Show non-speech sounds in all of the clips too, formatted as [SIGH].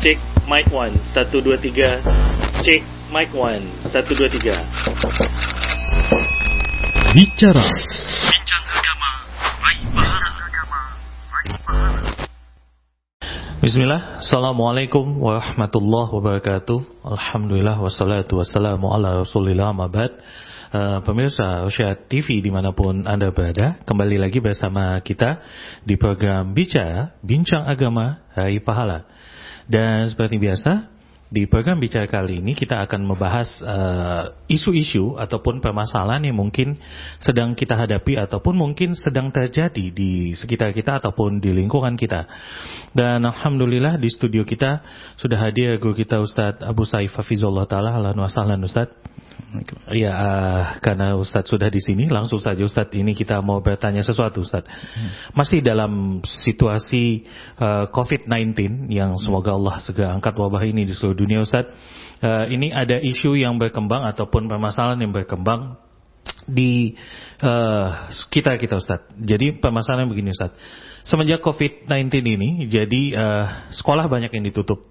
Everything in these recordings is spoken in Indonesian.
Cek mic 1 1 2 3 Cek mic 1 1 2 3 Bicara. Bincang agama, raih pahala agama, raih. Bismillah. Assalamualaikum warahmatullahi wabarakatuh. Alhamdulillah wassalatu wassalamu ala rasulillah mabad Uh, pemirsa Usia TV di mana pun Anda berada Kembali lagi bersama kita Di program Bicara Bincang Agama Hari Pahala Dan seperti biasa di program bicara kali ini kita akan membahas uh, isu-isu uh, ataupun permasalahan yang mungkin sedang kita hadapi ataupun mungkin sedang terjadi di sekitar kita ataupun di lingkungan kita. Dan alhamdulillah di studio kita sudah hadir guru kita Ustadz Abu Saif Hafizullah Taala. Sahlan Ustadz. Ya, uh, karena Ustadz sudah di sini, langsung saja Ustadz ini kita mau bertanya sesuatu Ustadz. Masih dalam situasi uh, COVID-19 yang semoga Allah segera angkat wabah ini di seluruh dunia Ustadz. Uh, ini ada isu yang berkembang ataupun permasalahan yang berkembang di uh, sekitar kita Ustadz. Jadi permasalahan begini Ustadz. Semenjak COVID-19 ini, jadi uh, sekolah banyak yang ditutup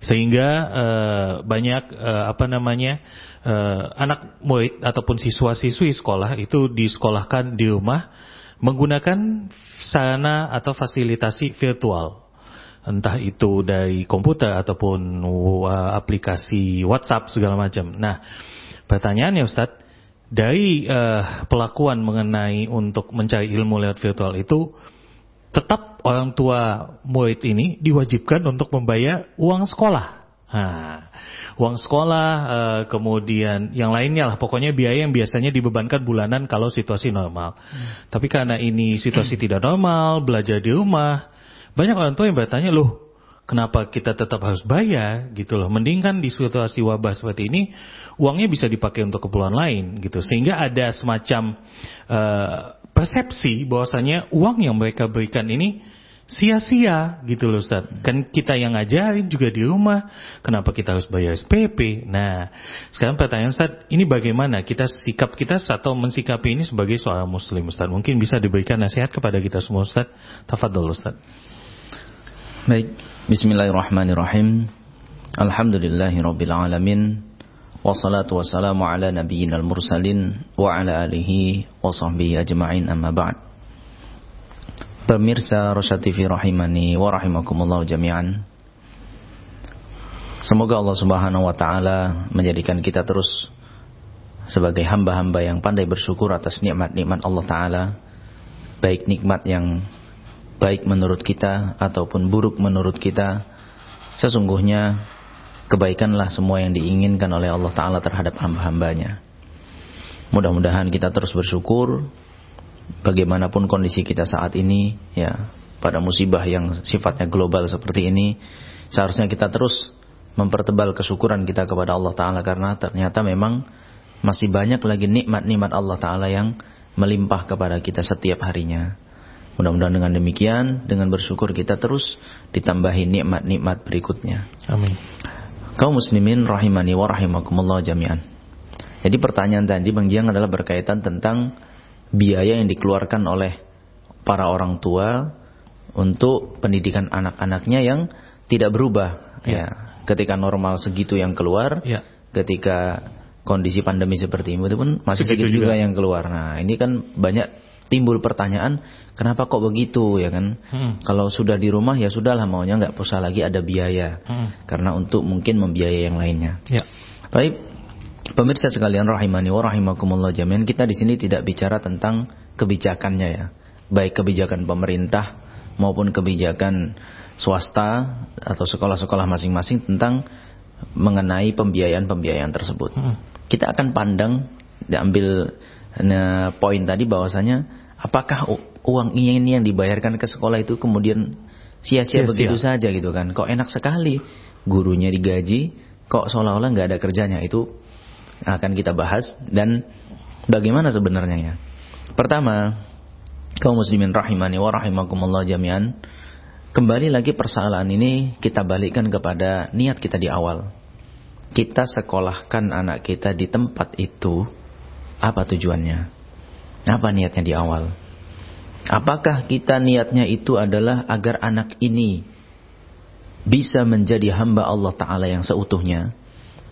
sehingga uh, banyak uh, apa namanya uh, anak murid ataupun siswa-siswi sekolah itu disekolahkan di rumah menggunakan sarana atau fasilitasi virtual entah itu dari komputer ataupun aplikasi WhatsApp segala macam. Nah, pertanyaannya Ustadz, dari uh, pelakuan mengenai untuk mencari ilmu lewat virtual itu tetap orang tua murid ini diwajibkan untuk membayar uang sekolah. Nah, uang sekolah, uh, kemudian yang lainnya lah, pokoknya biaya yang biasanya dibebankan bulanan kalau situasi normal. Hmm. Tapi karena ini situasi [CLEARS THROAT] tidak normal, belajar di rumah, banyak orang tua yang bertanya, loh, kenapa kita tetap harus bayar gitu loh. Mending kan di situasi wabah seperti ini uangnya bisa dipakai untuk keperluan lain gitu. Sehingga ada semacam uh, persepsi bahwasanya uang yang mereka berikan ini sia-sia gitu loh Ustaz. Kan kita yang ngajarin juga di rumah, kenapa kita harus bayar SPP? Nah, sekarang pertanyaan Ustaz, ini bagaimana kita sikap kita atau mensikapi ini sebagai seorang muslim Ustaz? Mungkin bisa diberikan nasihat kepada kita semua Ustaz. Tafadhol Ustaz. Baik, bismillahirrahmanirrahim. Alhamdulillahirabbil alamin. Wassalatu wassalamu ala nabiyyina mursalin wa ala alihi wa sahbihi ajma'in amma ba'd. Pemirsa Rosyad TV rahimani wa rahimakumullah jami'an. Semoga Allah Subhanahu wa taala menjadikan kita terus sebagai hamba-hamba yang pandai bersyukur atas nikmat-nikmat Allah taala, baik nikmat yang baik menurut kita ataupun buruk menurut kita. Sesungguhnya kebaikanlah semua yang diinginkan oleh Allah Ta'ala terhadap hamba-hambanya. Mudah-mudahan kita terus bersyukur bagaimanapun kondisi kita saat ini, ya pada musibah yang sifatnya global seperti ini, seharusnya kita terus mempertebal kesyukuran kita kepada Allah Ta'ala karena ternyata memang masih banyak lagi nikmat-nikmat Allah Ta'ala yang melimpah kepada kita setiap harinya. Mudah-mudahan dengan demikian, dengan bersyukur kita terus ditambahi nikmat-nikmat berikutnya. Amin kaum muslimin rahimani wa rahimakumullah jami'an. Jadi pertanyaan tadi Bang Jiang adalah berkaitan tentang biaya yang dikeluarkan oleh para orang tua untuk pendidikan anak-anaknya yang tidak berubah ya. ya. Ketika normal segitu yang keluar, ya. ketika kondisi pandemi seperti ini itu pun masih segitu, segitu juga. juga yang keluar. Nah, ini kan banyak timbul pertanyaan kenapa kok begitu ya kan hmm. kalau sudah di rumah ya sudahlah maunya nggak usah lagi ada biaya hmm. karena untuk mungkin membiayai yang lainnya ya. baik pemirsa sekalian rahimani wa rahimakumullah jamian kita di sini tidak bicara tentang kebijakannya ya baik kebijakan pemerintah maupun kebijakan swasta atau sekolah-sekolah masing-masing tentang mengenai pembiayaan-pembiayaan tersebut. Hmm. Kita akan pandang diambil Nah, poin tadi bahwasanya apakah uang ini yang dibayarkan ke sekolah itu kemudian sia-sia begitu saja gitu kan? Kok enak sekali gurunya digaji, kok seolah-olah nggak ada kerjanya itu akan kita bahas dan bagaimana sebenarnya ya. Pertama, kaum muslimin rahimani wa rahimakumullah jami'an, kembali lagi persoalan ini kita balikkan kepada niat kita di awal. Kita sekolahkan anak kita di tempat itu apa tujuannya? Apa niatnya di awal? Apakah kita niatnya itu adalah agar anak ini bisa menjadi hamba Allah Ta'ala yang seutuhnya,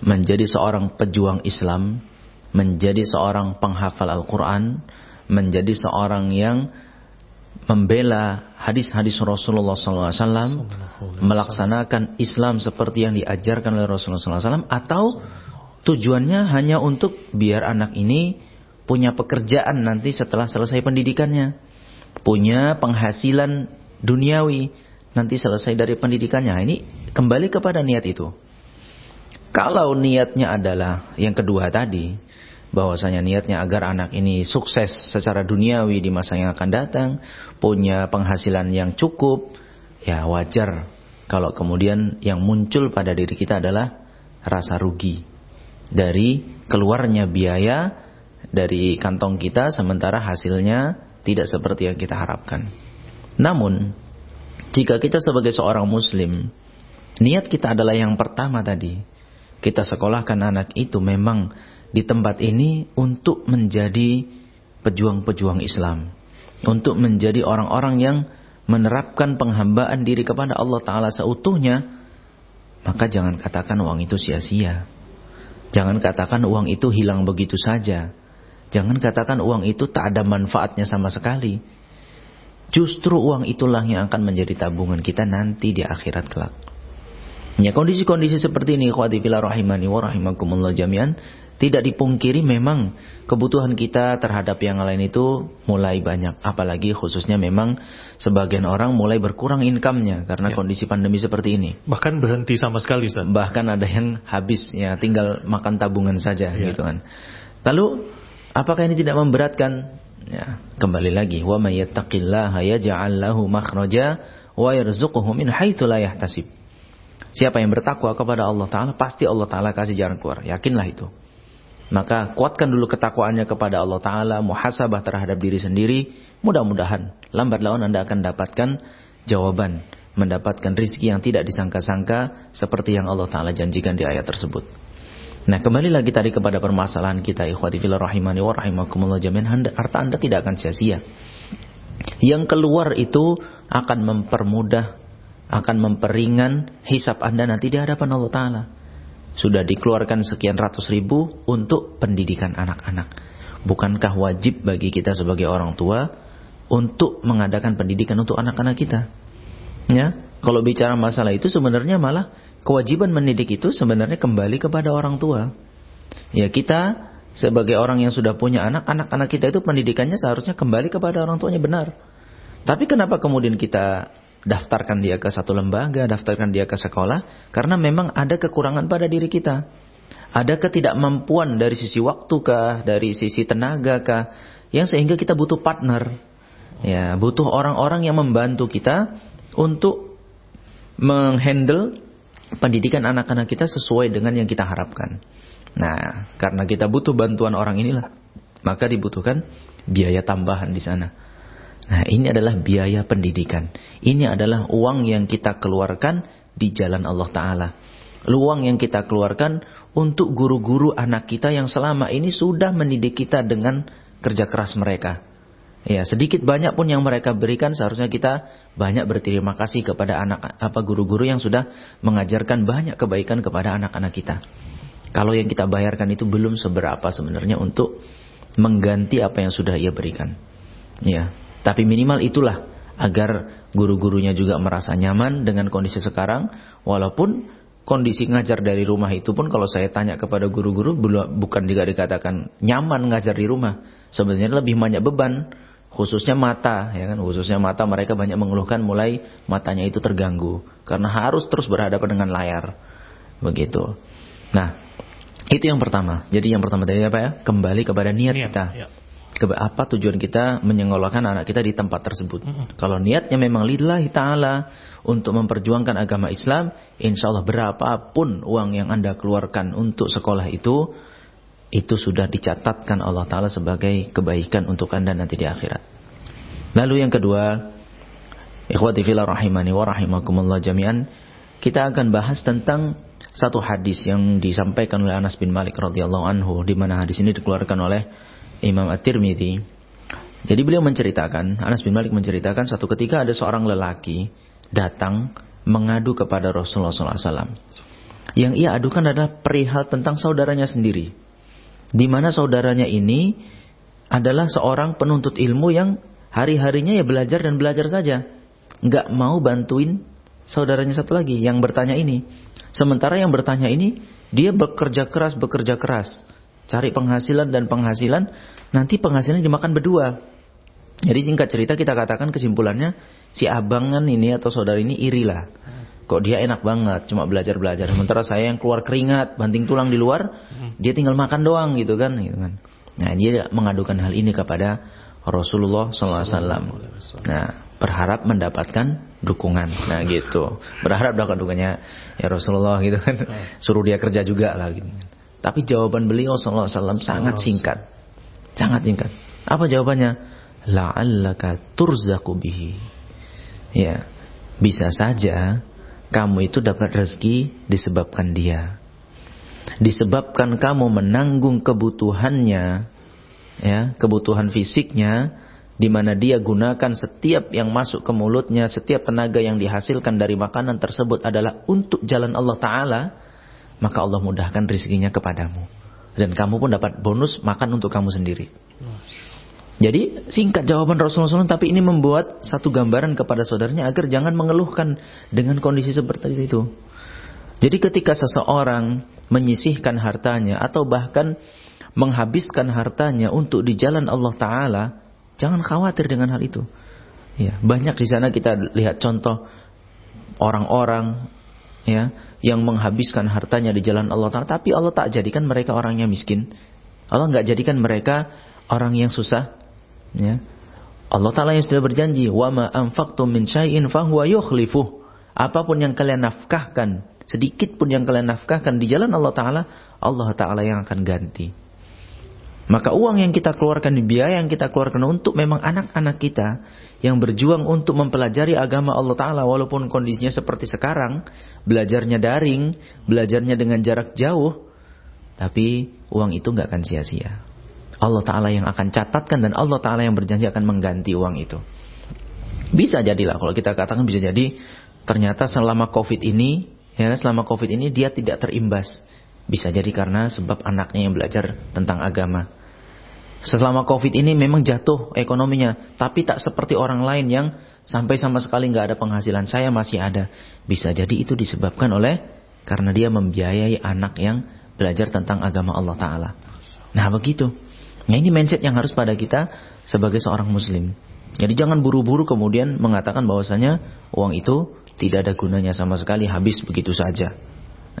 menjadi seorang pejuang Islam, menjadi seorang penghafal Al-Quran, menjadi seorang yang membela hadis-hadis Rasulullah SAW, melaksanakan Islam seperti yang diajarkan oleh Rasulullah SAW, atau tujuannya hanya untuk biar anak ini punya pekerjaan nanti setelah selesai pendidikannya, punya penghasilan duniawi nanti selesai dari pendidikannya. Ini kembali kepada niat itu. Kalau niatnya adalah yang kedua tadi, bahwasanya niatnya agar anak ini sukses secara duniawi di masa yang akan datang, punya penghasilan yang cukup, ya wajar kalau kemudian yang muncul pada diri kita adalah rasa rugi dari keluarnya biaya dari kantong kita sementara hasilnya tidak seperti yang kita harapkan. Namun, jika kita sebagai seorang muslim, niat kita adalah yang pertama tadi. Kita sekolahkan anak itu memang di tempat ini untuk menjadi pejuang-pejuang Islam. Untuk menjadi orang-orang yang menerapkan penghambaan diri kepada Allah Ta'ala seutuhnya, maka jangan katakan uang itu sia-sia. Jangan katakan uang itu hilang begitu saja. Jangan katakan uang itu tak ada manfaatnya sama sekali. Justru uang itulah yang akan menjadi tabungan kita nanti di akhirat kelak. Ya kondisi-kondisi seperti ini, khawati fila rahimani wa rahimakumullah jami'an, tidak dipungkiri memang kebutuhan kita terhadap yang lain itu mulai banyak. Apalagi khususnya memang sebagian orang mulai berkurang income-nya karena ya. kondisi pandemi seperti ini. Bahkan berhenti sama sekali, Ustaz. Bahkan ada yang habis ya tinggal makan tabungan saja ya. gitu kan. Lalu apakah ini tidak memberatkan? Ya, kembali lagi, wa may yattaqillaha yaj'al lahu makhraja wa yarzuquhu min haitsu la yahtasib. Siapa yang bertakwa kepada Allah taala, pasti Allah taala kasih jalan keluar. Yakinlah itu. Maka kuatkan dulu ketakwaannya kepada Allah taala, muhasabah terhadap diri sendiri. Mudah-mudahan lambat laun Anda akan dapatkan jawaban, mendapatkan rizki yang tidak disangka-sangka seperti yang Allah taala janjikan di ayat tersebut. Nah kembali lagi tadi kepada permasalahan kita ikhwati fillah rahimani wa rahimakumullah jami'an harta anda tidak akan sia-sia. Yang keluar itu akan mempermudah, akan memperingan hisap anda nanti di hadapan Allah Ta'ala. Sudah dikeluarkan sekian ratus ribu untuk pendidikan anak-anak. Bukankah wajib bagi kita sebagai orang tua untuk mengadakan pendidikan untuk anak-anak kita? Ya, kalau bicara masalah itu sebenarnya malah kewajiban mendidik itu sebenarnya kembali kepada orang tua. Ya kita sebagai orang yang sudah punya anak, anak-anak kita itu pendidikannya seharusnya kembali kepada orang tuanya benar. Tapi kenapa kemudian kita daftarkan dia ke satu lembaga, daftarkan dia ke sekolah? Karena memang ada kekurangan pada diri kita. Ada ketidakmampuan dari sisi waktu kah, dari sisi tenaga kah, yang sehingga kita butuh partner. Ya, butuh orang-orang yang membantu kita untuk menghandle pendidikan anak-anak kita sesuai dengan yang kita harapkan. Nah, karena kita butuh bantuan orang inilah, maka dibutuhkan biaya tambahan di sana. Nah, ini adalah biaya pendidikan. Ini adalah uang yang kita keluarkan di jalan Allah Ta'ala. Uang yang kita keluarkan untuk guru-guru anak kita yang selama ini sudah mendidik kita dengan kerja keras mereka. Ya, sedikit banyak pun yang mereka berikan seharusnya kita banyak berterima kasih kepada anak apa guru-guru yang sudah mengajarkan banyak kebaikan kepada anak-anak kita. Kalau yang kita bayarkan itu belum seberapa sebenarnya untuk mengganti apa yang sudah ia berikan. Ya, tapi minimal itulah agar guru-gurunya juga merasa nyaman dengan kondisi sekarang walaupun kondisi ngajar dari rumah itu pun kalau saya tanya kepada guru-guru bukan juga dikatakan nyaman ngajar di rumah. Sebenarnya lebih banyak beban khususnya mata ya kan? Khususnya mata mereka banyak mengeluhkan mulai matanya itu terganggu. Karena harus terus berhadapan dengan layar. Begitu. Nah itu yang pertama. Jadi yang pertama tadi apa ya? Kembali kepada niat, niat kita. ya. Ke, apa tujuan kita menyekolahkan anak kita di tempat tersebut? Mm -hmm. kalau niatnya memang lillahi taala untuk memperjuangkan agama Islam insya Allah berapapun uang yang anda keluarkan untuk sekolah itu itu sudah dicatatkan Allah Ta'ala sebagai kebaikan untuk anda nanti di akhirat. Lalu yang kedua, ikhwati fila rahimani wa rahimakumullah jami'an, kita akan bahas tentang satu hadis yang disampaikan oleh Anas bin Malik radhiyallahu anhu di mana hadis ini dikeluarkan oleh Imam At-Tirmidzi. Jadi beliau menceritakan, Anas bin Malik menceritakan satu ketika ada seorang lelaki datang mengadu kepada Rasulullah SAW. Yang ia adukan adalah perihal tentang saudaranya sendiri. Di mana saudaranya ini adalah seorang penuntut ilmu yang hari-harinya ya belajar dan belajar saja. Nggak mau bantuin saudaranya satu lagi yang bertanya ini. Sementara yang bertanya ini, dia bekerja keras, bekerja keras. Cari penghasilan dan penghasilan, nanti penghasilan dimakan berdua. Jadi singkat cerita kita katakan kesimpulannya, si abangan ini atau saudara ini irilah. Kok dia enak banget, cuma belajar-belajar. Sementara saya yang keluar keringat, banting tulang di luar, dia tinggal makan doang gitu kan. Gitu kan. Nah dia mengadukan hal ini kepada Rasulullah SAW. Nah berharap mendapatkan dukungan. Nah gitu. Berharap dapat dukungannya ya Rasulullah gitu kan. Suruh dia kerja juga lah gitu. Tapi jawaban beliau SAW sangat singkat. Sangat singkat. Apa jawabannya? La'allaka turzaku bihi. Ya, bisa saja kamu itu dapat rezeki disebabkan dia. Disebabkan kamu menanggung kebutuhannya, ya, kebutuhan fisiknya, di mana dia gunakan setiap yang masuk ke mulutnya, setiap tenaga yang dihasilkan dari makanan tersebut adalah untuk jalan Allah Ta'ala, maka Allah mudahkan rezekinya kepadamu. Dan kamu pun dapat bonus makan untuk kamu sendiri. Jadi singkat jawaban Rasulullah SAW, tapi ini membuat satu gambaran kepada saudaranya agar jangan mengeluhkan dengan kondisi seperti itu. Jadi ketika seseorang menyisihkan hartanya atau bahkan menghabiskan hartanya untuk di jalan Allah Taala, jangan khawatir dengan hal itu. Ya, banyak di sana kita lihat contoh orang-orang ya yang menghabiskan hartanya di jalan Allah Taala, tapi Allah tak jadikan mereka orangnya miskin. Allah nggak jadikan mereka orang yang susah, Ya. Allah Ta'ala yang sudah berjanji, wa ma anfaqtum min syai'in fahuwa yukhlifuh. Apa pun yang kalian nafkahkan, sedikit pun yang kalian nafkahkan di jalan Allah Ta'ala, Allah Ta'ala yang akan ganti. Maka uang yang kita keluarkan, biaya yang kita keluarkan untuk memang anak-anak kita yang berjuang untuk mempelajari agama Allah Ta'ala walaupun kondisinya seperti sekarang, belajarnya daring, belajarnya dengan jarak jauh, tapi uang itu nggak akan sia-sia. Allah Ta'ala yang akan catatkan dan Allah Ta'ala yang berjanji akan mengganti uang itu. Bisa jadilah kalau kita katakan bisa jadi ternyata selama COVID ini, ya selama COVID ini dia tidak terimbas. Bisa jadi karena sebab anaknya yang belajar tentang agama. Selama COVID ini memang jatuh ekonominya, tapi tak seperti orang lain yang sampai sama sekali nggak ada penghasilan. Saya masih ada. Bisa jadi itu disebabkan oleh karena dia membiayai anak yang belajar tentang agama Allah Ta'ala. Nah begitu. Nah ini mindset yang harus pada kita sebagai seorang muslim. Jadi jangan buru-buru kemudian mengatakan bahwasanya uang itu tidak ada gunanya sama sekali habis begitu saja.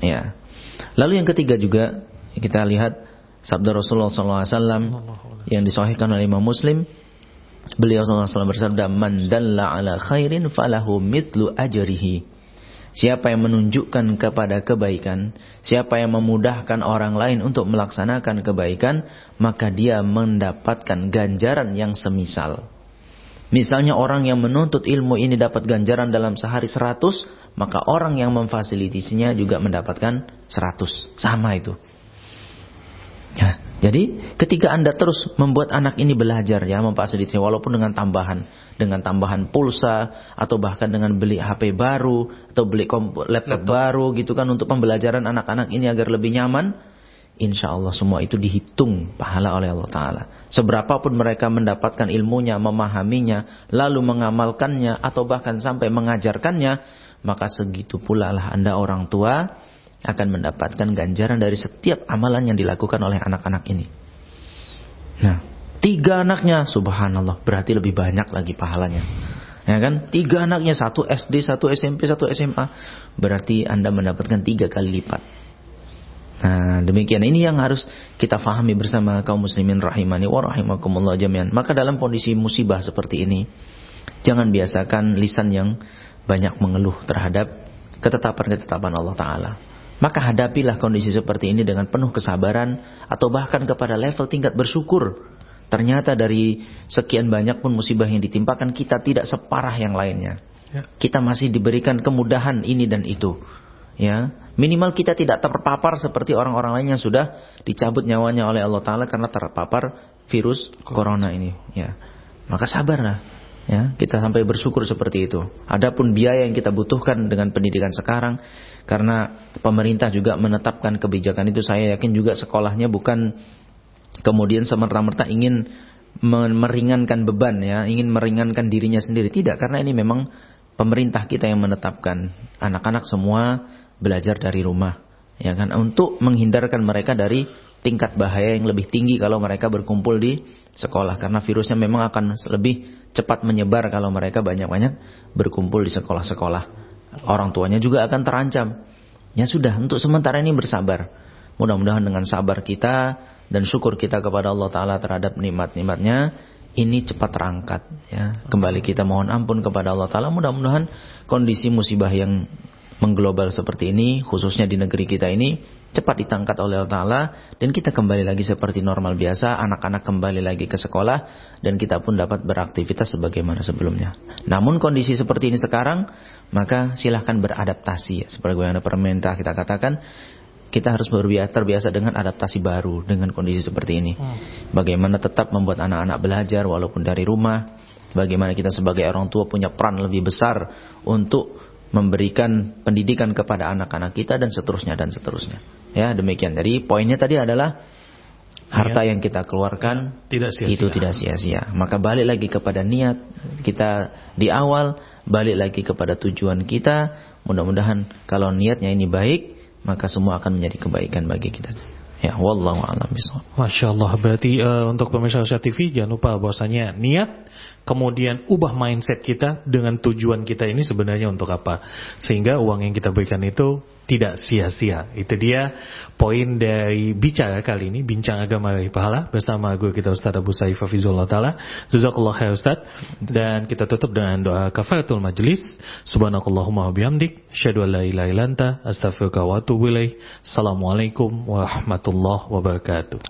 Ya. Lalu yang ketiga juga kita lihat sabda Rasulullah SAW yang disahihkan oleh Imam Muslim. Beliau SAW bersabda, "Man dalla ala khairin falahu mithlu ajrihi." Siapa yang menunjukkan kepada kebaikan, siapa yang memudahkan orang lain untuk melaksanakan kebaikan, maka dia mendapatkan ganjaran yang semisal. Misalnya orang yang menuntut ilmu ini dapat ganjaran dalam sehari seratus, maka orang yang memfasilitasinya juga mendapatkan seratus. Sama itu. Ya, jadi ketika Anda terus membuat anak ini belajar ya memfasilitasi walaupun dengan tambahan dengan tambahan pulsa atau bahkan dengan beli HP baru atau beli laptop, laptop baru gitu kan untuk pembelajaran anak-anak ini agar lebih nyaman, insya Allah semua itu dihitung pahala oleh Allah Taala. Seberapapun mereka mendapatkan ilmunya, memahaminya, lalu mengamalkannya atau bahkan sampai mengajarkannya, maka segitu pula lah anda orang tua akan mendapatkan ganjaran dari setiap amalan yang dilakukan oleh anak-anak ini. Nah, Tiga anaknya, subhanallah, berarti lebih banyak lagi pahalanya. Ya kan? Tiga anaknya, satu SD, satu SMP, satu SMA. Berarti Anda mendapatkan tiga kali lipat. Nah, demikian ini yang harus kita fahami bersama kaum muslimin rahimani wa rahimakumullah jami'an. Maka dalam kondisi musibah seperti ini, jangan biasakan lisan yang banyak mengeluh terhadap ketetapan-ketetapan Allah Ta'ala. Maka hadapilah kondisi seperti ini dengan penuh kesabaran atau bahkan kepada level tingkat bersyukur Ternyata dari sekian banyak pun musibah yang ditimpakan kita tidak separah yang lainnya. Ya. Kita masih diberikan kemudahan ini dan itu. Ya, minimal kita tidak terpapar seperti orang-orang lain yang sudah dicabut nyawanya oleh Allah Taala karena terpapar virus corona ini. Ya, maka sabarlah. Ya, kita sampai bersyukur seperti itu. Adapun biaya yang kita butuhkan dengan pendidikan sekarang karena pemerintah juga menetapkan kebijakan itu saya yakin juga sekolahnya bukan kemudian semerta-merta ingin meringankan beban ya, ingin meringankan dirinya sendiri. Tidak, karena ini memang pemerintah kita yang menetapkan anak-anak semua belajar dari rumah. Ya kan untuk menghindarkan mereka dari tingkat bahaya yang lebih tinggi kalau mereka berkumpul di sekolah karena virusnya memang akan lebih cepat menyebar kalau mereka banyak-banyak berkumpul di sekolah-sekolah. Orang tuanya juga akan terancam. Ya sudah, untuk sementara ini bersabar. Mudah-mudahan dengan sabar kita dan syukur kita kepada Allah Ta'ala terhadap nikmat-nikmatnya, ini cepat terangkat. Ya. Kembali kita mohon ampun kepada Allah Ta'ala. Mudah-mudahan kondisi musibah yang mengglobal seperti ini, khususnya di negeri kita ini, cepat ditangkat oleh Allah Ta'ala dan kita kembali lagi seperti normal biasa, anak-anak kembali lagi ke sekolah dan kita pun dapat beraktivitas sebagaimana sebelumnya. Namun kondisi seperti ini sekarang, maka silahkan beradaptasi. Seperti yang pemerintah kita katakan, kita harus berbiasa terbiasa dengan adaptasi baru dengan kondisi seperti ini. Hmm. Bagaimana tetap membuat anak-anak belajar walaupun dari rumah. Bagaimana kita sebagai orang tua punya peran lebih besar untuk memberikan pendidikan kepada anak-anak kita dan seterusnya dan seterusnya. Ya, demikian. Jadi poinnya tadi adalah harta yang kita keluarkan tidak sia -sia. itu tidak sia-sia. Maka balik lagi kepada niat kita di awal, balik lagi kepada tujuan kita. Mudah-mudahan kalau niatnya ini baik, maka semua akan menjadi kebaikan bagi kita. Ya, wallahu a'lam bishawab. Masya Allah, berarti uh, untuk pemirsa Usia TV jangan lupa bahwasanya niat kemudian ubah mindset kita dengan tujuan kita ini sebenarnya untuk apa. Sehingga uang yang kita berikan itu tidak sia-sia. Itu dia poin dari bicara kali ini, bincang agama dari pahala bersama guru kita Ustaz Abu Saif Hafizullah Ta'ala. Jazakallah khair Ustaz. Dan kita tutup dengan doa kafaratul majlis. Subhanakallahumma bihamdik. Syadu la ilaha ilanta. Astagfirullah wa atubu ilaih. Assalamualaikum warahmatullahi wabarakatuh.